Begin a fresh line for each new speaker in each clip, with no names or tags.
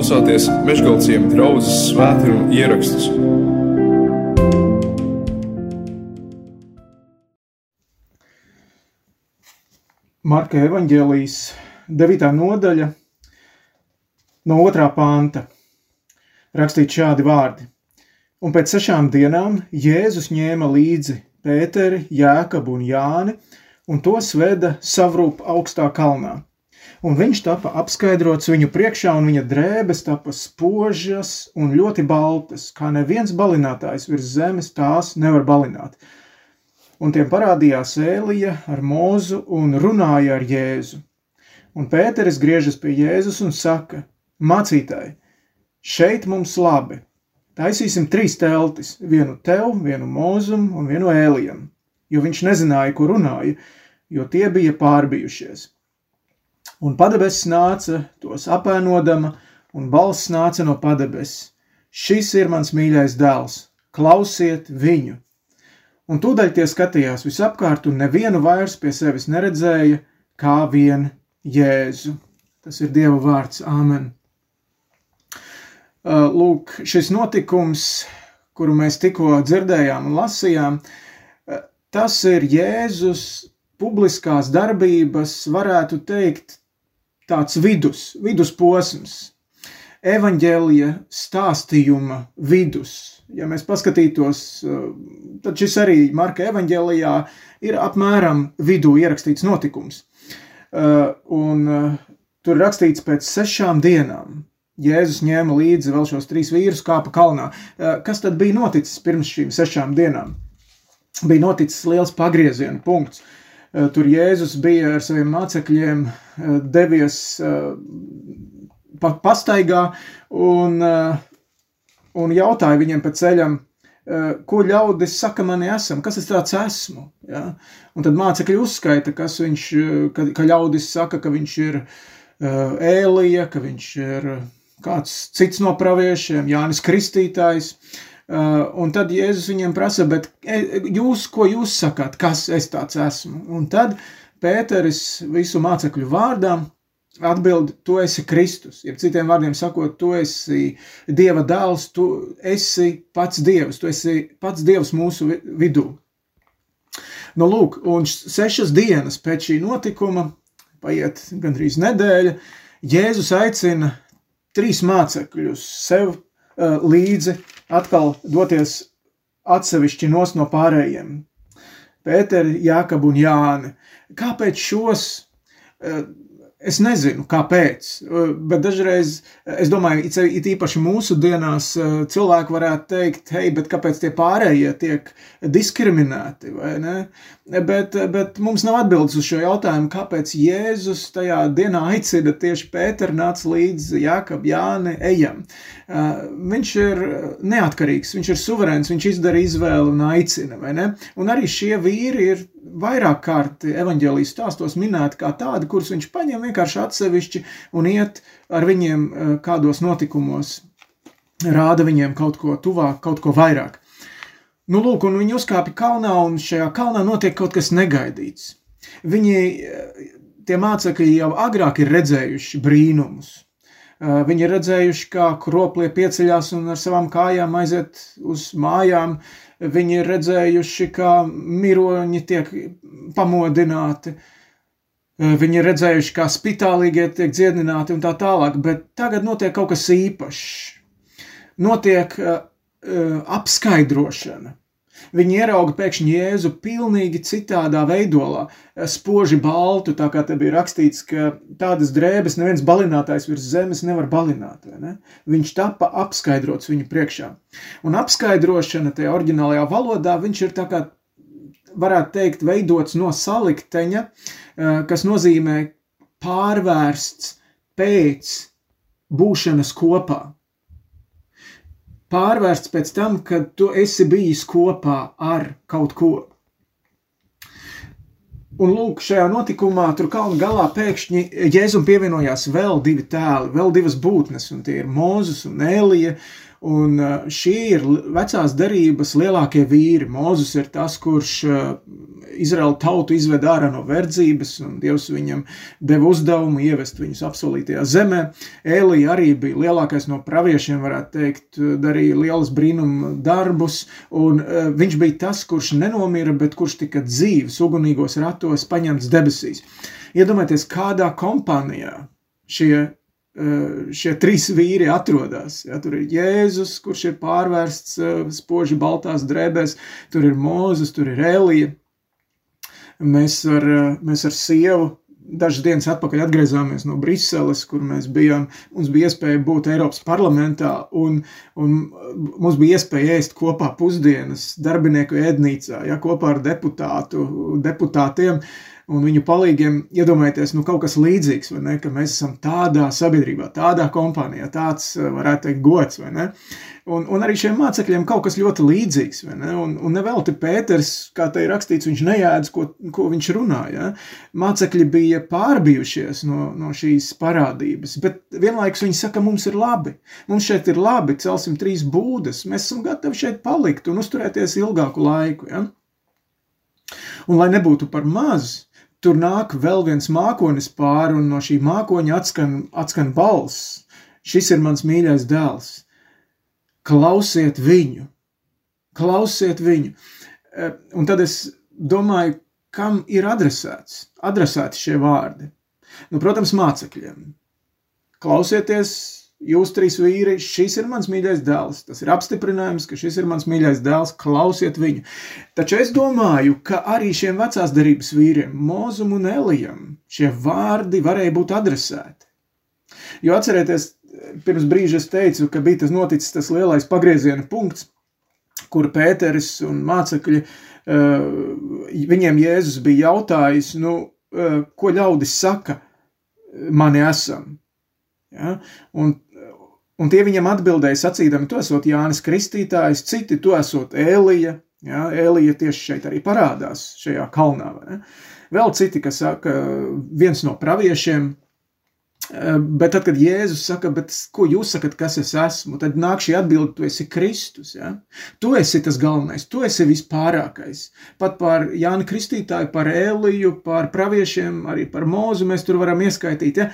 klausāties Meškāļu draugas svētkrājuma ierakstus.
Marka evanģēlijas 9. nodaļa, no 2. panta. Rakstīt šādi vārdi. Un pēc sešām dienām Jēzus ņēma līdzi Pēteri, Jēkabu un Jāni, un tos veda savrūp augstā kalnā un viņš tapa apskaidrots viņu priekšā, un viņa drēbes tapa spožas un ļoti baltas, kā neviens balinātājs virs zemes tās nevar balināt. Un tiem parādījās Ēlija ar mūzu un runāja ar Jēzu. Un Pēteris griežas pie Jēzus un saka: Mācītāji, šeit mums labi. Taisīsim trīs teltis, vienu tev, vienu mūzum un vienu ēlijam, jo viņš nezināja, ko runāja, jo tie bija pārbijušies. Un padebesis nāca tos apēnodama, un balss nāca no padebesis. Šis ir mans mīļais dēls, klausiet viņu! Un tūdaļ tie skatījās visapkārt, un nevienu vairs pie sevis neredzēja, kā vien Jēzu. Tas ir Dieva vārds. Āmen! Uh, lūk, šis notikums, kuru mēs tikko dzirdējām un lasījām, uh, tas ir Jēzus publiskās darbības, varētu teikt, tāds vidus, vidusposms, evaņģēlija stāstījuma vidus. Ja mēs paskatītos, tad šis arī Marka evaņģēlijā ir apmēram vidū ierakstīts notikums. Un tur rakstīts pēc sešām dienām. Jēzus ņēma līdzi vēl šos trīs vīrus, kāpa kalnā. Kas tad bija noticis pirms šīm sešām dienām? Bija noticis liels pagrieziena punkts. Tur Jēzus bija ar saviem mācekļiem devies pa, pastaigā un, un jautāja viņiem pa ceļam, ko ļaudis saka mani esam, kas es tāds esmu. Ja? Un tad mācekļi uzskaita, kas viņš, ka, ka ļaudis saka, ka viņš ir Ēlija, ka viņš ir kāds cits no praviešiem, Jānis Kristītājs. Un tad Jēzus viņiem prasa, bet jūs, ko jūs sakāt, kas es tāds esmu? Un tad Pēteris visu mācekļu vārdā atbild, tu esi Kristus. Ja citiem vārdiem sakot, tu esi Dieva dēls, tu esi pats Dievs, tu esi pats Dievs mūsu vidū. Nu, lūk, un sešas dienas pēc šī notikuma, paiet gandrīz nedēļa, Jēzus aicina trīs mācekļus sev uh, līdzi atkal doties atsevišķi nos no pārējiem. Pēteri, Jākabu un Jāni. Kāpēc šos? Eh, es nezinu, kāpēc, eh, bet dažreiz es domāju, it īpaši mūsu dienās eh, cilvēki varētu teikt, hei, bet kāpēc tie pārējie tiek diskriminēti, vai ne? Bet, bet mums nav atbildes uz šo jautājumu, kāpēc Jēzus tajā dienā aicina tieši Pēteru nāc līdz Jākab, Jāni, ejam. Viņš ir neatkarīgs, viņš ir suverēns, viņš izdara izvēli un aicina, vai ne? Un arī šie vīri ir vairāk kārt evaņģēlijas stāstos minēti kā tādi, kurus viņš paņem vienkārši atsevišķi un iet ar viņiem eh, kādos notikumos, rāda viņiem kaut ko tuvāk, kaut ko vairāk. Nu, lūk, un viņi uzkāpa kalnā, un šajā kalnā notiek kaut kas negaidīts. Viņi, eh, tie mācekļi jau agrāk ir redzējuši brīnumus. Eh, viņi ir redzējuši, kā kroplie pieceļās un ar savām kājām aiziet uz mājām, Viņi ir redzējuši, kā miroņi tiek pamodināti. Viņi ir redzējuši, kā spitālīgie tiek dziedināti un tā tālāk, bet tagad notiek kaut kas īpašs. Notiek uh, apskaidrošana. Viņi ierauga pēkšņi Jēzu pilnīgi citādā veidolā, spoži baltu, tā kā te bija rakstīts, ka tādas drēbes neviens balinātājs virs zemes nevar balināt. Ne? Viņš tapa apskaidrots viņu priekšā. Un apskaidrošana tajā oriģinālajā valodā, viņš ir tā kā, varētu teikt, veidots no salikteņa, eh, kas nozīmē pārvērsts pēc būšanas kopā pārvērsts pēc tam, kad tu esi bijis kopā ar kaut ko. Un lūk, šajā notikumā tur kalna galā pēkšņi Jēzum pievienojās vēl divi tēli, vēl divas būtnes, un tie ir Mūzes un Elija, Un šie ir vecās derības lielākie vīri. Mūzis ir tas, kurš Izraēlu tautu izved ārā no verdzības, un Dievs viņam deva uzdevumu ievest viņus apsolītajā zemē. Ēlija arī bija lielākais no praviešiem, varētu teikt, darīja lielas brīnuma darbus, un viņš bija tas, kurš nenomira, bet kurš tika dzīves ugunīgos ratos paņemts debesīs. Iedomājieties, kādā kompānijā šie Eh, šie trīs vīri atrodas. Ja, tur ir Jēzus, kurš ir pārvērsts spoži baltās drēbēs, tur ir Mūzes, tur ir Elija. Mēs ar, mēs ar sievu dažas dienas atpakaļ atgriezāmies no Briseles, kur mēs bijām. Mums bija iespēja būt Eiropas parlamentā, un, un mums bija iespēja ēst kopā pusdienas darbinieku ēdnīcā, ja, kopā ar deputātu, deputātiem. Uh, un viņu palīgiem iedomājieties, nu, kaut kas līdzīgs, vai ne, ka mēs esam tādā sabiedrībā, tādā kompānijā, tāds, eh, varētu teikt, gods, vai ne, un, un arī šiem mācekļiem kaut kas ļoti līdzīgs, vai ne, un, un nevelti Pēters, kā te ir rakstīts, viņš nejēdz, ko, ko viņš runāja, mācekļi bija pārbijušies no, no šīs parādības, bet vienlaikus viņi saka, mums ir labi, mums šeit ir labi, celsim trīs būdas, mēs esam gatavi šeit palikt un uzturēties ilgāku laiku, ja? Un lai nebūtu par maz, tur nāk vēl viens mākonis pāri, un no šī mākoņa atskan, atskan balss. Šis ir mans mīļais dēls. Klausiet viņu, klausiet viņu. E, un tad es domāju, kam ir adresēts, adresēti šie vārdi. Nu, protams, mācekļiem. Klausieties Jūs trīs vīri, šis ir mans mīļais dēls. Tas ir apstiprinājums, ka šis ir mans mīļais dēls. Klausiet viņu. Taču es domāju, ka arī šiem vecās darības vīriem, Mozum un Elijam, šie vārdi varēja būt adresēti. Jo atcerieties, pirms brīža es teicu, ka bija tas noticis tas lielais pagrieziena punkts, kur Pēteris un mācekļi, eh, viņiem Jēzus bija jautājis, nu, eh, ko ļaudis saka, mani esam. Ja? Un Un tie viņam atbildēja sacīdami, tu esot Jānis Kristītājs, citi tu esot Ēlija, ja, Ēlija tieši šeit arī parādās šajā kalnā, vai? Vēl citi, kas saka, viens no praviešiem, eh, bet tad, kad Jēzus saka, ko jūs sakat, kas es esmu, tad nāk šī atbilde, tu esi Kristus, ja? Tu esi tas galvenais, tu esi vispārākais. Pat par Jāni Kristītāju, par Ēliju, par praviešiem, arī par Mūzu mēs tur varam ieskaitīt, ja?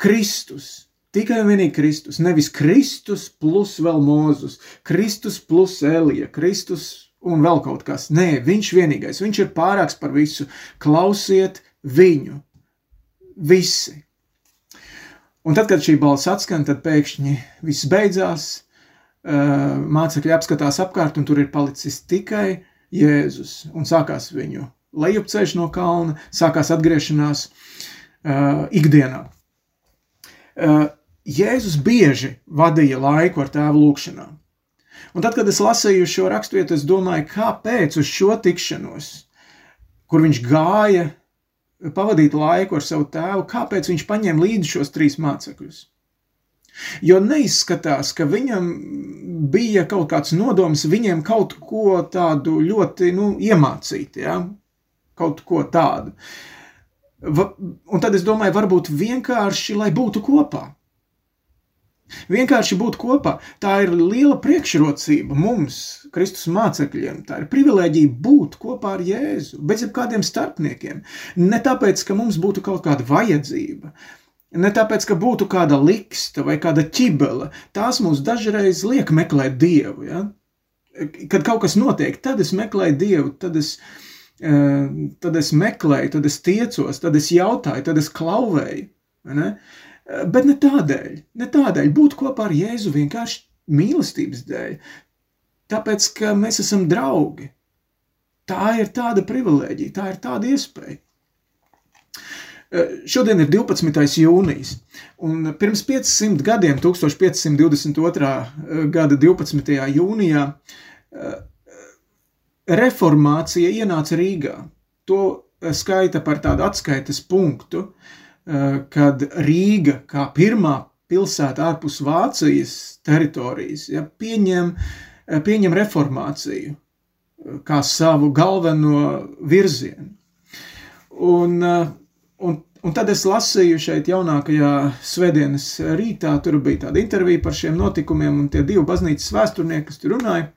Kristus, Tikai un vienīgi Kristus, nevis Kristus plus vēl Mūzus, Kristus plus Elija, Kristus un vēl kaut kas. Nē, viņš vienīgais, viņš ir pārāks par visu. Klausiet viņu, visi. Un tad, kad šī balss atskan, tad pēkšņi viss beidzās, mācekļi apskatās apkārt, un tur ir palicis tikai Jēzus, un sākās viņu lejupceļš no kalna, sākās atgriešanās uh, ikdienā. Uh, Jēzus bieži vadīja laiku ar tēvu lūgšanā. Un tad, kad es lasīju šo raksturvietu, es domāju, kāpēc uz šo tikšanos, kur viņš gāja pavadīt laiku ar savu tēvu, kāpēc viņš paņēma līdzi šos trīs mācekļus. Jo neizskatās, ka viņam bija kaut kāds nodoms viņiem kaut ko tādu ļoti nu, iemācīt, ja? kaut ko tādu. Un tad es domāju, varbūt vienkārši, lai būtu kopā. Vienkārši būt kopā, tā ir liela priekšrocība mums, Kristus mācekļiem. Tā ir privilēģija būt kopā ar Jēzu, bez jebkādiem starpniekiem. Ne tāpēc, ka mums būtu kaut kāda vajadzība, ne tāpēc, ka būtu kāda liksta vai kāda ķibele. Tās mums dažreiz liek meklēt Dievu. Ja? Kad kaut kas notiek, tad es meklēju Dievu, tad es, eh, tad es meklēju, tad es tiecos, tad es jautāju, tad es klauvēju. Ne? Bet ne tādēļ, ne tādēļ būt kopā ar Jēzu vienkārši mīlestības dēļ, tāpēc, ka mēs esam draugi. Tā ir tāda privilēģija, tā ir tāda iespēja. Šodien ir 12. jūnijas, un pirms 500 gadiem, 1522. gada 12. jūnijā, reformācija ienāca Rīgā. To skaita par tādu atskaites punktu, uh, Eh, kad Rīga kā pirmā pilsēta ārpus Vācijas teritorijas ja, pieņem, eh, pieņem reformāciju eh, kā savu galveno virzienu. Un, un un tad es lasīju šeit jaunākajā svētdienas rītā, tur bija tāda intervija par šiem notikumiem, un tie divi baznīcas vēsturnieki, kas tur runāja,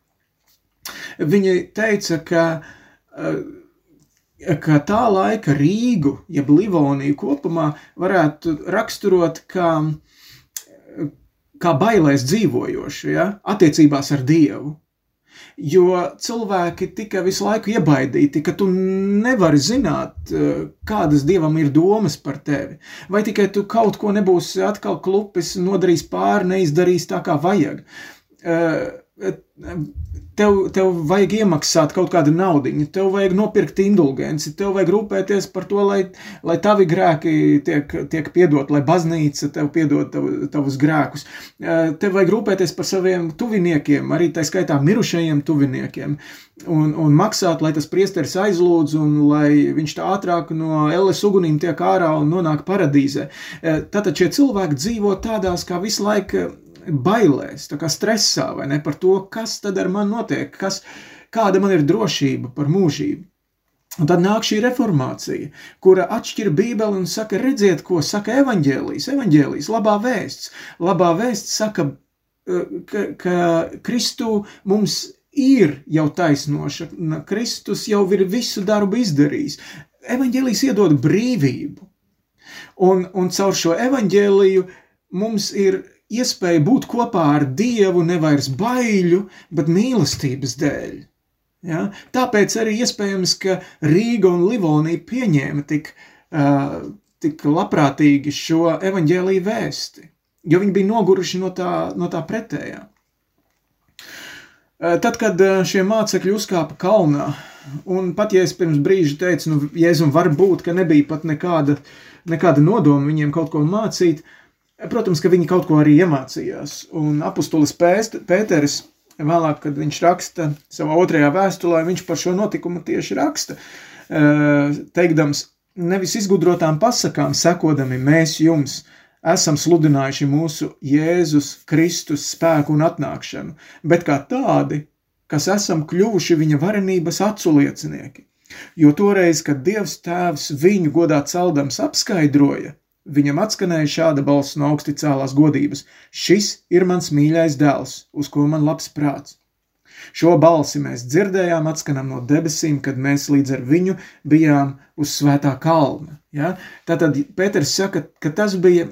viņi teica, ka, ka tā laika Rīgu, jeb Livoniju kopumā varētu raksturot kā, kā bailēs dzīvojošu, ja, attiecībās ar Dievu jo cilvēki tika visu laiku iebaidīti, ka tu nevari zināt, kādas dievam ir domas par tevi. Vai tikai tu kaut ko nebūsi atkal klupis, nodarījis pāri, neizdarījis tā, kā vajag. Uh, tev, tev vajag iemaksāt kaut kādu naudu, tev vajag nopirkt indulgenci, tev vajag rūpēties par to, lai, lai tavi grēki tiek, tiek piedot, lai baznīca tev piedod tav, tavus grēkus. Tev vajag rūpēties par saviem tuviniekiem, arī tā skaitā mirušajiem tuviniekiem, un, un maksāt, lai tas priesteris aizlūdz, un lai viņš tā ātrāk no elles ugunīm tiek ārā un nonāk paradīzē. Tātad šie cilvēki dzīvo tādās kā visu laiku bailēs, tā kā stresā, vai ne, par to, kas tad ar mani notiek, kas, kāda man ir drošība par mūžību. Un tad nāk šī reformācija, kura atšķir Bībeli un saka, redziet, ko saka evaņģēlijas, evaņģēlijas, labā vēsts. Labā vēsts saka, eh, ka, ka Kristu mums ir jau taisnoša, Kristus jau ir visu darbu izdarījis. Evaņģēlijas iedod brīvību. Un, un caur šo evaņģēliju mums ir iespēja būt kopā ar Dievu nevairs baiļu, bet mīlestības dēļ. Ja? Tāpēc arī iespējams, ka Rīga un Livonija pieņēma tik, uh, tik labprātīgi šo evaņģēlīju vēsti, jo viņi bija noguruši no tā, no tā pretējā. Tad, kad šie mācekļi uzkāpa kalnā, un pat ja es pirms brīža teicu, nu, Jēzum var būt, ka nebija pat nekāda, nekāda nodoma viņiem kaut ko mācīt, uh, Protams, ka viņi kaut ko arī iemācījās. Un apustulis Pēteris, vēlāk, kad viņš raksta savā otrajā vēstulē, viņš par šo notikumu tieši raksta, teikdams, nevis izgudrotām pasakām sekodami mēs jums esam sludinājuši mūsu Jēzus Kristus spēku un atnākšanu, bet kā tādi, kas esam kļuvuši viņa varenības aculiecinieki. Jo toreiz, kad Dievs tēvs viņu godā celdams apskaidroja, Viņam atskanēja šāda balss no augsti cēlās godības: Šis ir mans mīļais dēls, uz ko man labs prāts. Šo balsi mēs dzirdējām, atskanām no debesīm, kad mēs līdz ar viņu bijām uz svētā kalna. Ja? Tātad Pēters saka, ka tas bija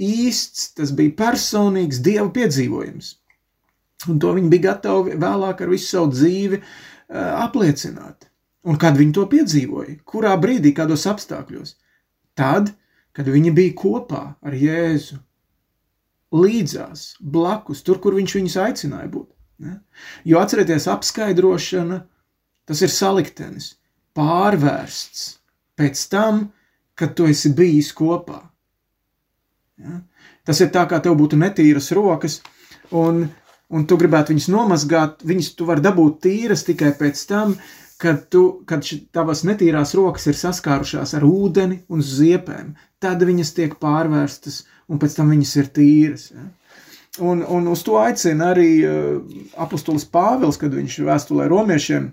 īsts, tas bija personīgs dieva piedzīvojums. Un to viņi bija gatavi vēlāk ar visu savu dzīvi uh, apliecināt. Un kad viņi to piedzīvoja? Kurā brīdī, kādos apstākļos? Tad, kad viņi bija kopā ar Jēzu, līdzās, blakus, tur, kur viņš viņus aicināja būt. Ne? Jo atcerieties, apskaidrošana, tas ir saliktenis, pārvērsts pēc tam, kad tu esi bijis kopā. Ja? Tas ir tā, kā tev būtu netīras rokas, un, un tu gribētu viņas nomazgāt, viņas tu vari dabūt tīras tikai pēc tam, kad, tu, kad tavas netīrās rokas ir saskārušās ar ūdeni un ziepēm tad viņas tiek pārvērstas, un pēc tam viņas ir tīras. Ja? Un, un uz to aicina arī uh, apustulis Pāvils, kad viņš vēstulē romiešiem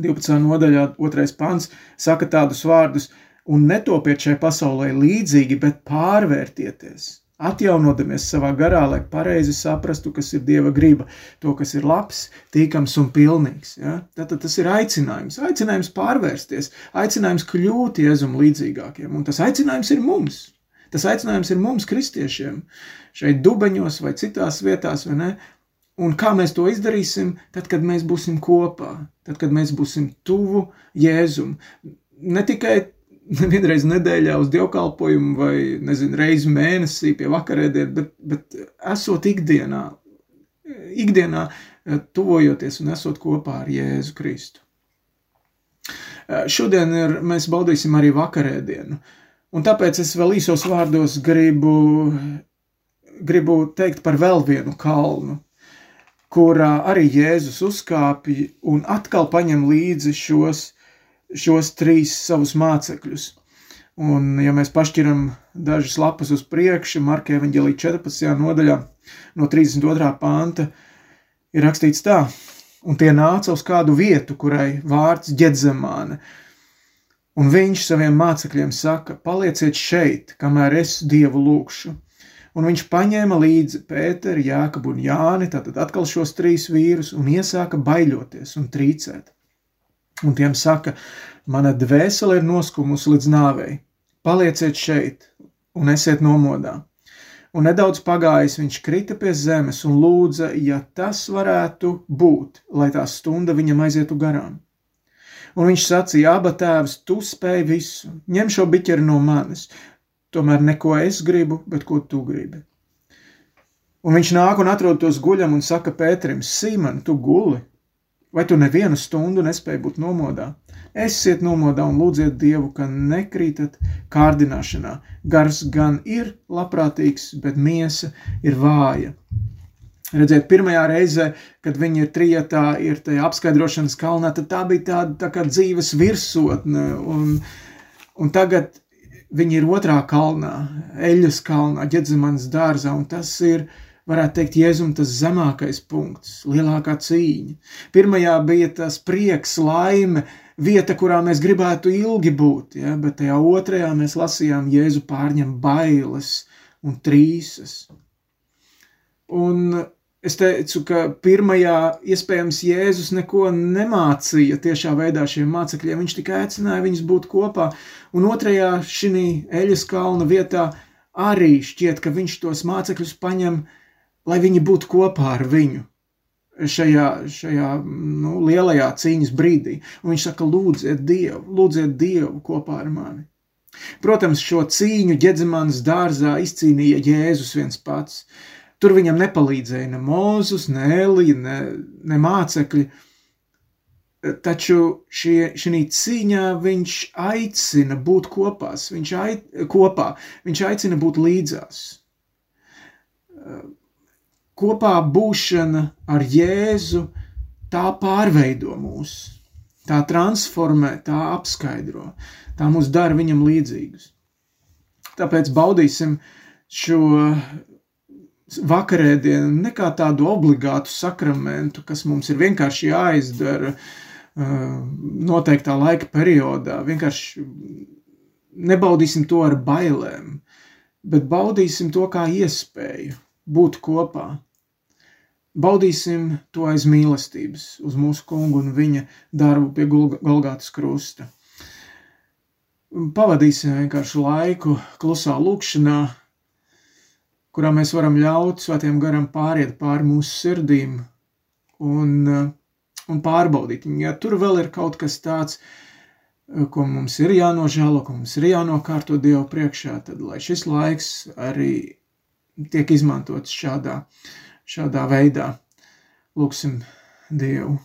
12. nodaļā, 2. pants, saka tādus vārdus, un netopiet šai pasaulē līdzīgi, bet pārvērtieties atjaunodamies savā garā, lai pareizi saprastu, kas ir Dieva griba, to, kas ir labs, tīkams un pilnīgs. Ja? Tātad tas ir aicinājums, aicinājums pārvērsties, aicinājums kļūt Jēzum līdzīgākiem, un tas aicinājums ir mums. Tas aicinājums ir mums, kristiešiem, šeit dubeņos vai citās vietās, vai ne? Un kā mēs to izdarīsim? Tad, kad mēs būsim kopā, tad, kad mēs būsim tuvu Jēzum. Ne tikai vienreiz nedēļā uz dievkalpojumu vai, nezinu, reizi mēnesī pie vakarēdiet, bet, bet esot ikdienā, ikdienā eh, tuvojoties un esot kopā ar Jēzu Kristu. Eh, šodien ir, mēs baudīsim arī vakarēdienu, un tāpēc es vēl īsos vārdos gribu, gribu teikt par vēl vienu kalnu, kurā arī Jēzus uzkāpja un atkal paņem līdzi šos šos trīs savus mācekļus. Un, ja mēs pašķiram dažas lapas uz priekšu, Marka evanģēlī 14. nodaļā, no 32. panta, ir rakstīts tā, un tie nāca uz kādu vietu, kurai vārds ģedzamāne. Un viņš saviem mācekļiem saka: Palieciet šeit, kamēr es Dievu lūkšu. Un viņš paņēma līdzi Pēteru, Jāekabu un Jāni, tātad atkal šos trīs vīrus, un iesāka baiļoties un trīcēt. Un tiem saka, mana dvēsele ir noskumusi līdz nāvei. Palieciet šeit un esiet nomodā un nedaudz pagājis viņš krita pie zemes un lūdza, ja tas varētu būt, lai tā stunda viņam aizietu garām. Un viņš sacīja, aba tēvs, tu spēj visu, ņem šo biķeri no manis, tomēr neko es gribu, bet ko tu gribi. Un viņš nāk un atrod tos guļam un saka Pēterim, Sīman, tu guli, vai tu nevienu stundu nespēji būt nomodā? Esiet nomodā un lūdziet Dievu, ka nekrītat kārdināšanā. Gars gan ir labprātīgs, bet miesa ir vāja. Redziet, pirmajā reizē, kad viņi ir trijotā, ir tajā apskaidrošanas kalnā, tad tā bija tāda tā kā dzīves virsotne, un, un tagad viņi ir otrā kalnā, Eļas kalnā, Ģedzemanas dārzā, un tas ir, varētu teikt, Jēzum tas zemākais punkts, lielākā cīņa. Pirmajā bija tas prieks, laime, vieta, kurā mēs gribētu ilgi būt, ja? bet tajā otrajā mēs lasījām, Jēzu pārņem bailes un trīsas. Un es teicu, ka pirmajā iespējams Jēzus neko nemācīja tiešā veidā šiem mācekļiem, viņš tikai aicināja viņus būt kopā, un otrajā šī eļas kalna vietā arī šķiet, ka viņš tos mācekļus paņem, lai viņi būtu kopā ar viņu šajā, šajā nu, lielajā cīņas brīdī. Un viņš saka, lūdziet Dievu, lūdziet Dievu kopā ar mani. Protams, šo cīņu ģedzemanas dārzā izcīnīja Jēzus viens pats. Tur viņam nepalīdzēja ne Mūzus, ne Elija, ne, ne mācekļi. Taču šie, šī cīņā viņš aicina būt kopās, viņš, ait, kopā, viņš aicina būt līdzās kopā būšana ar Jēzu, tā pārveido mūs, tā transformē, tā apskaidro, tā mūs dara viņam līdzīgus. Tāpēc baudīsim šo vakarēdienu ne kā tādu obligātu sakramentu, kas mums ir vienkārši jāizdara noteiktā laika periodā. Vienkārši nebaudīsim to ar bailēm, bet baudīsim to kā iespēju būt kopā Baudīsim to aiz mīlestības uz mūsu kungu un viņa darbu pie Golgātas krusta. Pavadīsim vienkārši laiku klusā lūkšanā, kurā mēs varam ļaut svētiem garam pāriet pāri mūsu sirdīm un, un pārbaudīt. Ja tur vēl ir kaut kas tāds, ko mums ir jānožēlo, ko mums ir jānokārto Dievu priekšā, tad lai šis laiks arī tiek izmantots šādā veidā šādā veidā. Lūksim Dievu!